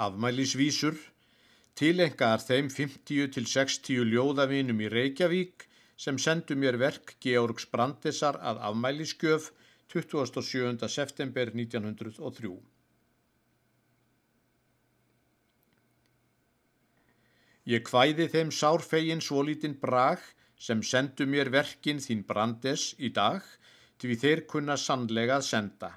Afmælisvísur tilengaðar þeim 50 til 60 ljóðavinum í Reykjavík sem sendu mér verk Georgs Brandesar að afmæliskjöf 27. september 1903. Ég kvæði þeim sárfegin svolítinn brag sem sendu mér verkin þín Brandes í dag því þeir kunna sannlega að senda.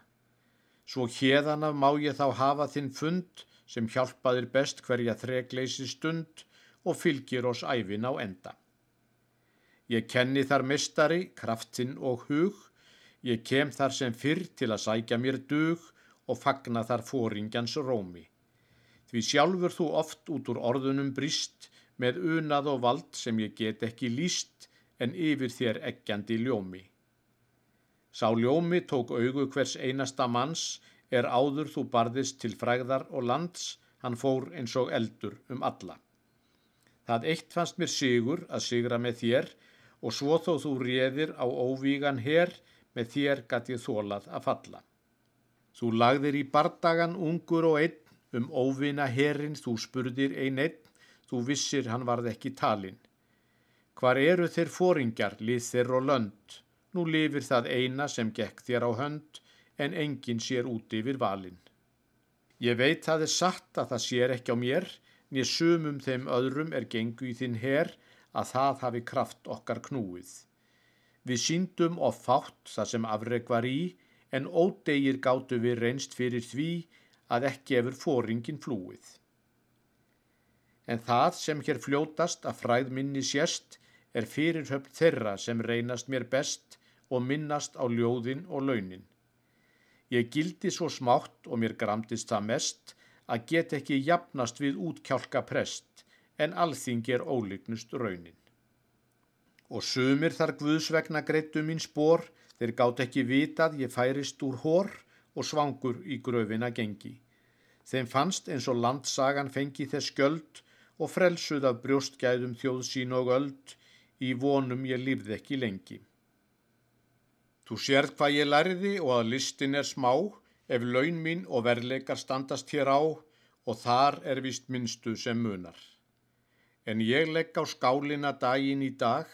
Svo hérðan af má ég þá hafa þinn fund sem hjálpaðir best hverja þregleysi stund og fylgir oss æfin á enda. Ég kenni þar mistari, kraftinn og hug, ég kem þar sem fyrr til að sækja mér dug og fagna þar fóringjans rómi. Því sjálfur þú oft út úr orðunum brist með unað og vald sem ég get ekki líst en yfir þér eggjandi ljómi. Sá ljómi tók augu hvers einasta manns er áður þú barðist til fræðar og lands, hann fór eins og eldur um alla. Það eitt fannst mér sigur að sigra með þér og svo þó þú réðir á óvígan her, með þér ég þólað að falla. Þú lagðir í bardagan ungur og einn, um óvina herin þú spurðir ein einn, þú vissir hann varð ekki talinn. Hvar eru þeir fóringjar, lið þeir og lönd? Nú lifir það eina sem gekk þér á hönd, en enginn sér út yfir valin. Ég veit það er satt að það sér ekki á mér, nýr sumum þeim öðrum er gengu í þinn her að það hafi kraft okkar knúið. Við síndum of fátt það sem afreg var í, en ódegir gáttu við reynst fyrir því að ekki efur fóringin flúið. En það sem hér fljótast að fræð minni sérst er fyrirhöfn þeirra sem reynast mér best og minnast á ljóðin og launin. Ég gildi svo smátt og mér gramdist það mest að get ekki jafnast við útkjálka prest en alþing er ólíknust raunin. Og sumir þar guðsvegna greittu mín spór, þeir gátt ekki vitað ég færist úr hór og svangur í gröfina gengi. Þeim fannst eins og landsagan fengi þess skjöld og frelsuð af brjóstgæðum þjóð sín og öld í vonum ég lífði ekki lengi. Þú sérð hvað ég lærði og að listin er smá ef laun mín og verleikar standast hér á og þar er vist minnstu sem munar. En ég legg á skálina daginn í dag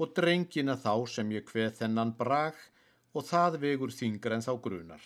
og drengina þá sem ég hveð þennan brag og það vegur þingra en þá grunar.